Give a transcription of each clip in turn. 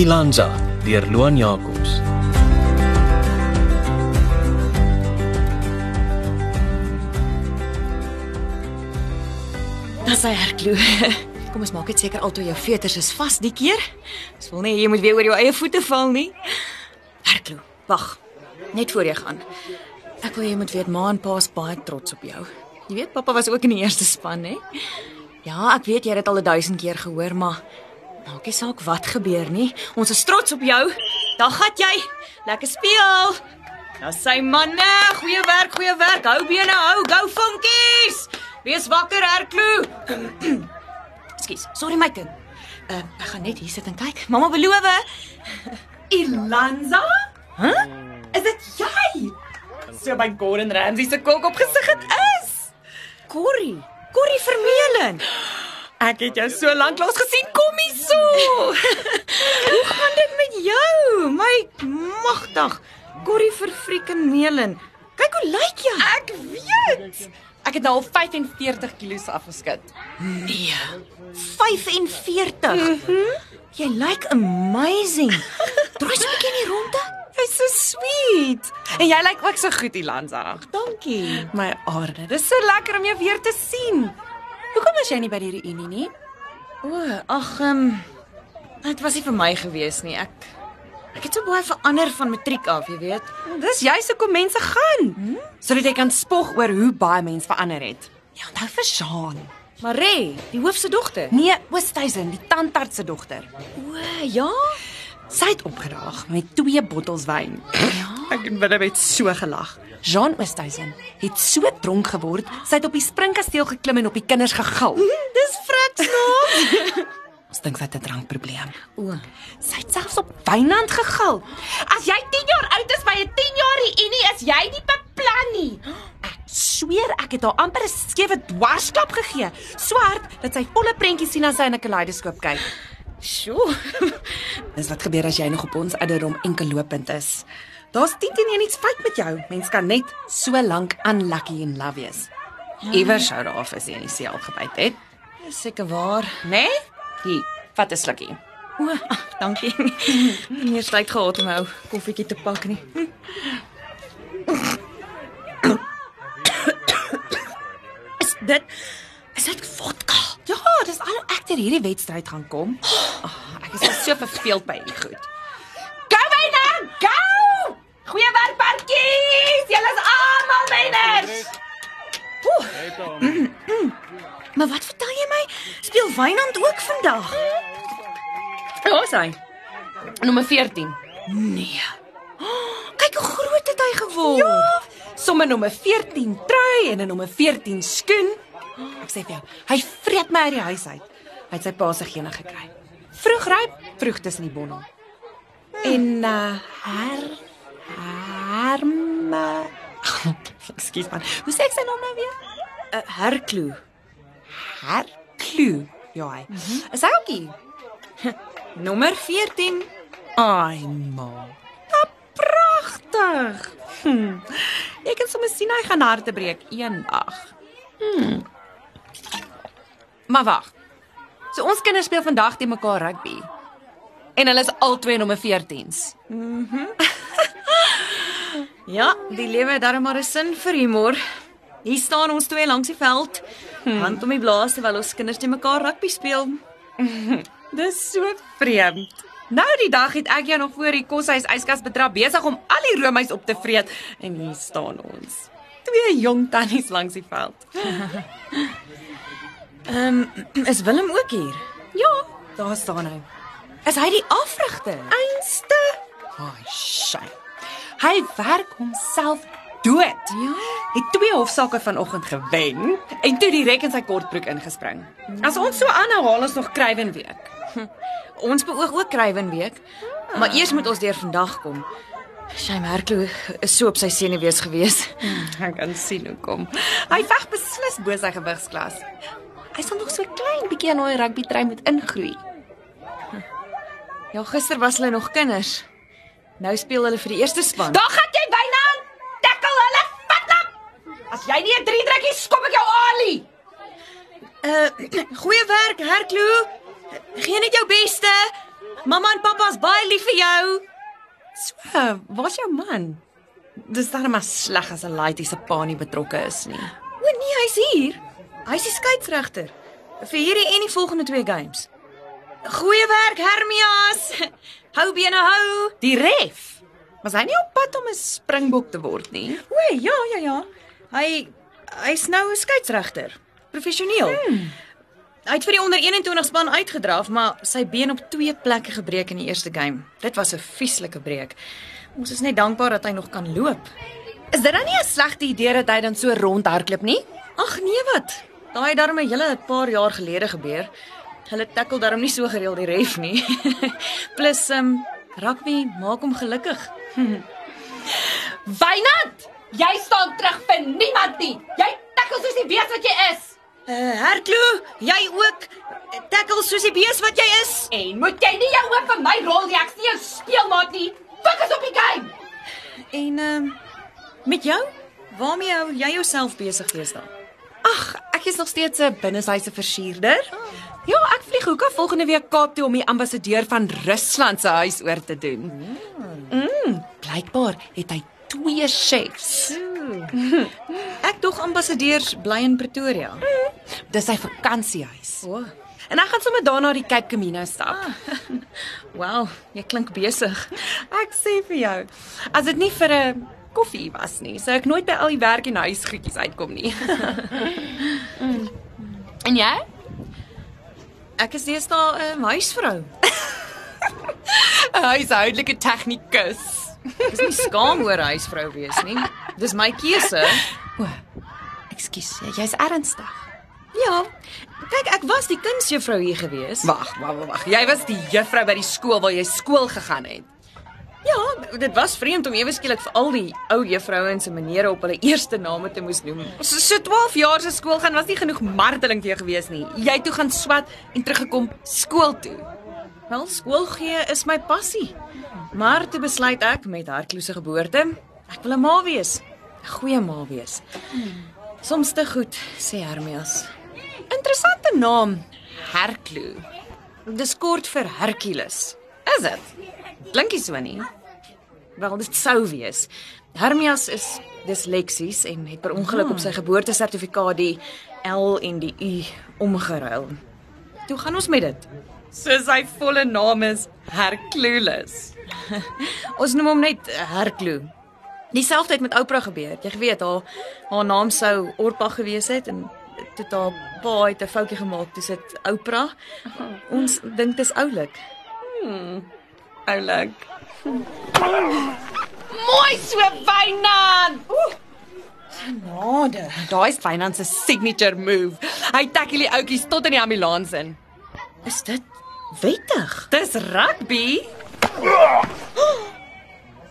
Ilanza deur Loan Jacobs. Dis hy herklo. Kom ons maak dit seker altoe jou veters is vas die keer. Ons wil nie jy moet weer oor jou eie voete val nie. Herklo, wag. Net voor jy gaan. Ek wil jy moet weet ma en pa is baie trots op jou. Jy weet pappa was ook in die eerste span, hè? Ja, ek weet jy het dit al 'n duisend keer gehoor, maar maak nie saak wat gebeur nie. Ons is trots op jou. Daar gaan jy. Lekker speel. Nou sy manne, goeie werk, goeie werk. Hou bene hou, go funkies. Wees wakker, Herklo. Ekskuus. Sorry my kind. Uh, ek gaan net hier sit en kyk. Mamma beloof. Ilanza? Hæ? Huh? Is dit jy? So my Gordon Ramsay se kok op gesig het is. Corrie. Corrie Vermeulen. Ek het jou so lank lank gesien kom hier so. Hoe gaan dit met jou? My magtig. Corrie Verfrikkenmelen. Kyk hoe lyk jy. Ek weet. Ek het nou al 45 kg afgeskit. Nee. 45. Mm -hmm. Jy lyk amazing. Draai jy 'n bietjie in die ronde? Jy's so sweet. En jy lyk ook so goed, Ilanza. Dankie. My aarde, dis so lekker om jou weer te sien. Hoekom was jy nie by die reunie nie? O, ag, ehm um, dit was nie vir my gewees nie. Ek ek het so baie verander van matriek af, jy weet. Dis juist hoekom mense gaan. Hmm? Sodat jy kan spog oor hoe baie mense verander het. Ja, nou vir Jean. Maree, die hoof se dogter. Nee, Oosthuizen, die tandarts se dogter. O, ja. Sy het opgedaag met twee bottels wyn. Ja. Ek en Willem het so gelag. Jean Oosthuizen het so dronk geword, sy het op die springkasteel geklim en op die kinders gegil. Dis fritsnaak. Ons dink sy het 'n drankprobleem. O, Sy het selfs op Wynand gegil. As jy 10 jaar oud is by 'n 10 jaar reunie, is jy nie beplan nie. Ek sweer ek het haar amper 'n skewe dwarsklap gegee. So hard dat sy volle prentjies sien as sy in 'n kaleidoskoop kyk. sjoe. Dis wat gebeur as jy nog op ons ouderdom enkel lopend is. Daar's 10 teen 1 iets fout met jou. Mens kan net so lank unlucky in love wees. Iewers sou daar af as jy in die see al gebyt het, Dis seker waar. né? Nee? Hier, vat 'n slukkie. O, ag, dankie. Nie meer tyd gehad om ou koffietjie te pak nie. Is dit is dit vodka? Ja, dis al hoe ek deur hierdie wedstryd gaan kom. Oh, ek is al so verveeld by hierdie goed. Go Wynand, go! Goeie werk parkies. Julle is almal wenners. Maar wat vertel jy my? Speel Wynand ook vandag? Ja, sy. Nommer 14. Nee. Oh, kyk hoe groot het hy geword. Ja, somme nommer 14 trui en 'n nommer 14 skoen. Ek sê vir jou, hy vreet my uit die huis uit. Hy het sy pa se gene gekry. Vroeg ryp, vroeg tussen die bondel. En uh her herme Ekskuus man. Hoe sê ek sy naam nou weer? uh, Herklo. Herklu. Ja, hy. Mm -hmm. Is hy ook hier? Nommer 14. Ai, ma. Ja, pragtig. Hm. Ek kan sommer sien hy gaan harte breek eendag. Hm. Maar wag. So ons kinders speel vandag teen mekaar rugby. En hulle is albei nommer 14s. Ja, die lewe het darem maar 'n sin vir humor. Hier staan ons twee langs die veld, hand om die blaas terwyl ons kinders te mekaar rugby speel. Dis so vreemd. Nou die dag het ek jou nog voor die koshuis yskas betrap besig om al die roomys op te vreet en hier staan ons. Twee jong tannies langs die veld. Ehm um, is Willem ook hier? Ja, daar staan hy. Is hy die afrigter? Einste. Ai, sy. Hy werk homself dood. Ja. Het twee hofsaake vanoggend gewen en toe direk in sy kortbroek ingespring. As ons so aanhou, haal ons nog Kruiwen week. Ons beoog ook Kruiwenweek, maar eers moet ons deur vandag kom. Sy Merklo is so op sy senuwees gewees. Ek kan sien hoe kom. Hy veg beslis bo sy gewigsklas. Hy sal nog so klein bietjie aan daai rugby trei moet ingroei. Ja, gister was hulle nog kinders. Nou speel hulle vir die eerste span. Daar gaan jy byna aan. Tackle hulle, vat hom. As jy nie 'n 3 drukkie skop ek jou alie. Uh goeie werk, Herklo. Gee net jou beste. Mamma en pappa's baie lief vir jou. So, waar's jou man? Dis darem maar sleg as 'n laitie se pa nie betrokke is nie. O nee, hy's hier. Hy's die skeieregter vir hierdie en die volgende twee games. Goeie werk, Hermias. Hou bene hou. Die ref. Was hy nie op pad om 'n springbok te word nie? O ja, ja, ja. Hy hy's nou 'n skeieregter, professioneel. Hmm. Hy het vir die onder 21 span uitgedraf, maar sy been op twee plekke gebreek in die eerste game. Dit was 'n vieslike breek. Ons is net dankbaar dat hy nog kan loop. Is dit dan nie 'n slegte idee dat hy dan so rondhardloop nie? Ag nee wat. Daai het darm 'n hele paar jaar gelede gebeur. Hulle tackle darm nie so gereeld die ref nie. Plus ehm um, rugby maak hom gelukkig. Wynand, jy staan terug vir niemand nie. Jy tackle soos jy weet wat jy is. Uh Herklo, jy ook tackle soos die bees wat jy is. En moet jy nie jou oop vir my rol nie. Ek's nie 'n speelmaat nie. Fokus op die game. En ehm um, met jou? Waarmee hou jy jouself besig deesdae? Ag, ek is nog steeds 'n binneshuise versierder. Ja, ek vlieg hoeka volgende week Kaap toe om die ambassadeur van Rusland se huis oor te doen. Mm, blykbaar het hy twee chefs. Ek dog ambassadeurs bly in Pretoria. Dis sy vakansiehuis. O. Oh. En ek gaan sommer daarna die Cape Camino stap. Wel, jy klink besig. Ek sê vir jou, as dit nie vir 'n koffie was nie, sou ek nooit by al die werk en huisgoedjies uitkom nie. mm. En jy? Ek is deesdae 'n um, huisvrou. 'n Huishoudelike tegnikus. Dis nie skaam oor huisvrou wees nie. Dis my keuse. O. Ekskuus, jy's ernstig. Ja. Kyk, ek was die kunsjuffrou hier gewees. Wag, wag, wag. Jy was die juffrou by die skool waar jy skool gegaan het. Dit was vreemd om ewe skielik vir al die ou juffrouens en menere op hulle eerste name te moes noem. So, so 12 jaar se skool gaan was nie genoeg marteling vir jou gewees nie. Jy toe gaan swat en teruggekom skool toe. Wel, skool gee is my passie. Maar toe besluit ek met Hartkloo se geboorte, ek wil 'n ma wees. 'n Goeie ma wees. Soms te goed, sê Hermias. Interessante naam, Herkloo. Dis kort vir Hercules. Is dit? Klinkie so nie. Wel, dit sou wees. Hermias is disleksies en het per ongeluk op sy geboortesertifikaat die L en die U omgeruil. Toe gaan ons met dit. So sy volle naam is Hercules. Ons noem hom net Herklo. Dieselfde het met Oprah gebeur. Jy weet haar haar naam sou Orpa gewees het en toe haar pa het 'n foutjie gemaak, dis dit Oprah. Ons dink dis oulik. Hmm. Oulik. Mooi so Wynand. Genade. Daai's Wynand se signature move. Hy tackle die ouetjies tot in die ambulans in. Is dit wettig? Dis rugby.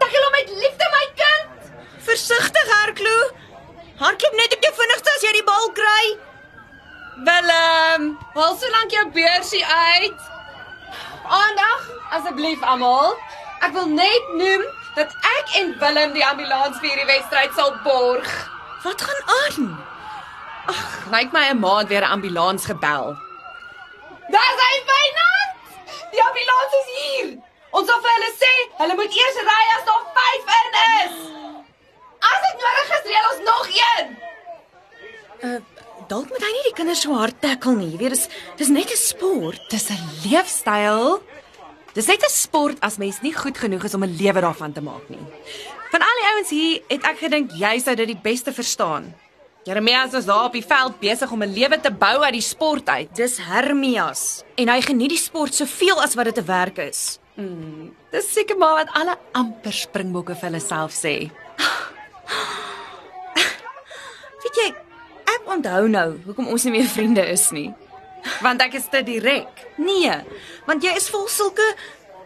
Tackle hom met liefde my kind. Versigtig, Harklo. Hardloop net op jou vinnigste as jy die bal kry. Willem, haal so lank jou beursie uit. Aandag asseblief almal. Ek wil net noem dat ek en Willem die ambulans vir hierdie wedstryd sal borg. Wat gaan aan? Ag, lyk my 'n maand weer 'n ambulans gebel. Daar's hy Wynand. Die ambulans is hier. Ons sal vir hulle sê, hulle moet eers ry as daar 5 in is. As dit nodig is, reël ons nog een. Uh dalk moet hy nie die kinders so hard tackle nie. Jy weet, dis dis net 'n sport. Dis 'n leefstyl. Dis net 'n sport as mens nie goed genoeg is om 'n lewe daarvan te maak nie. Van al die ouens hier het ek gedink jy sou dit die beste verstaan. Jeremias is daar op die veld besig om 'n lewe te bou uit die sport uit. Dis Hermias en hy geniet die sport soveel as wat dit 'n werk is. Hmm, dis seker maar wat alle amper springbokke vir hulle self sê. Weet jy, ek onthou nou hoekom ons nie meer vriende is nie. Want ek is te direk. Nee, want jy is vol sulke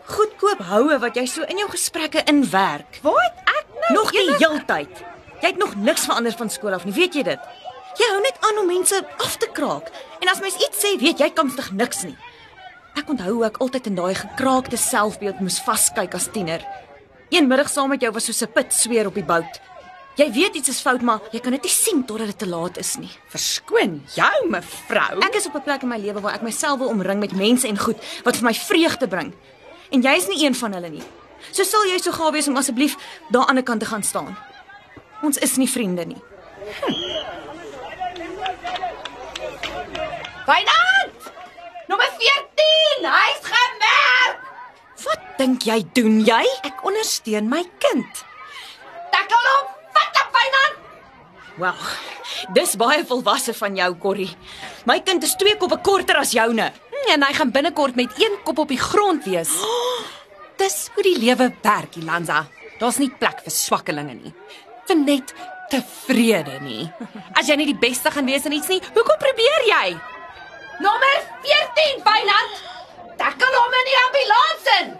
goedkoop houe wat jy so in jou gesprekke inwerk. Het ek nou nog die heeltyd? Jy het nog niks verander van skool af nie, weet jy dit? Jy hou net aan om mense af te kraak. En as mens iets sê, weet jy kanstig niks nie. Ek onthou hoe ek altyd in daai gekraakte selfbeeld moes vaskyk as tiener. Een middag saam met jou was soos 'n put sweer op die bout. Jy weet iets is fout, maar jy kan dit nie sien totdat dit te laat is nie. Verskoon jou, mevrou. Ek is op 'n plek in my lewe waar ek myself wil omring met mense en goed wat vir my vreugde bring. en jy is nie een van hulle nie. So sal jy so gawe wees om asseblief daar aan die kant te gaan staan. Ons is nie vriende nie. Wynand! Nommer 14, hy's gemerk. Wat dink jy doen jy? Ek ondersteun my kind. Tackle hom. Vat op Wynand. Wel, dis baie volwasse van jou, Corrie. My kind is twee koppe korter as joune. Hm, En hy gaan binnekort met een kop op die grond wees. Dis hoe die lewe werk, Ilanza. Daar's nie plek vir swakkelinge nie. Vir net tevrede nie. As jy nie die beste gaan wees in iets nie, hoekom probeer jy? Nommer 14, Wynand. Tackle hom in die ambulans in.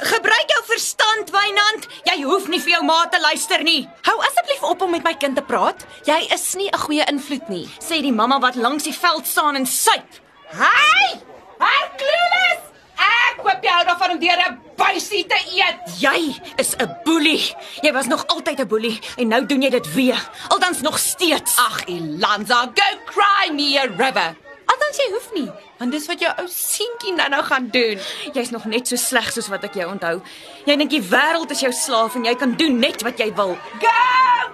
Gebruik jou verstand, Wynand. Jy hoef nie vir jou ma te luister nie. Hou asseblief op om met my kind te praat. Jy is nie 'n goeie invloed nie. Sê die mamma wat langs die veld staan en suip. Hey! Hercules! Ek koop jou daarvan om deur 'n buisie te eet. Jy is 'n boelie. Jy was nog altyd 'n boelie en nou doen jy dit weer. Aldans nog steeds. Ag, Ilanza, go cry me a river. Althans jy hoef nie, want dis wat jou ou seentjie nou nou gaan doen. Jy's nog net so sleg soos wat ek jou onthou. Jy dink die wêreld is jou slaaf en jy kan doen net wat jy wil. Go,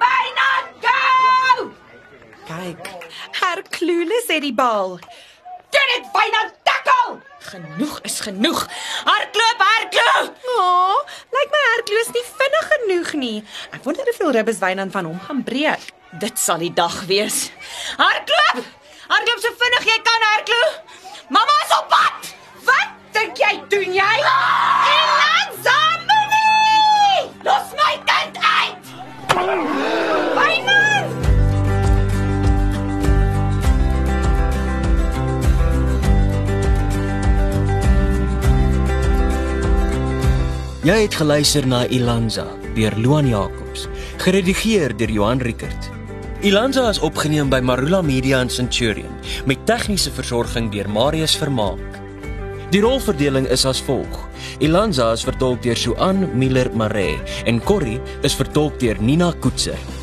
Wynand, go! Kyk, Hercules het die bal. Doen dit, Wynand, tackle! Genoeg is genoeg. Hardloop, hardloop. O, oh, lyk my Hercules nie vinnig genoeg nie. Ek wonder hoeveel ribbes Wynand van hom gaan breek. Dit sal die dag wees. Hardloop! Hardloop so vinnig jy kan, hardloop. Mamma is op pad. Wat dink jy doen jy? Ilanza moenie! Los my kind uit. Wynand! Jy het geluister na Ilanza deur Loan Jacobs, geredigeer deur Johan Rickert. Ilanza is opgeneem by Marula Media in Centurion met tegniese versorging deur Marius Vermaak. Die rolverdeling is as volg: Ilanza is vertolk deur Suan Miller Maree en Corrie is vertolk deur Nina Koetser.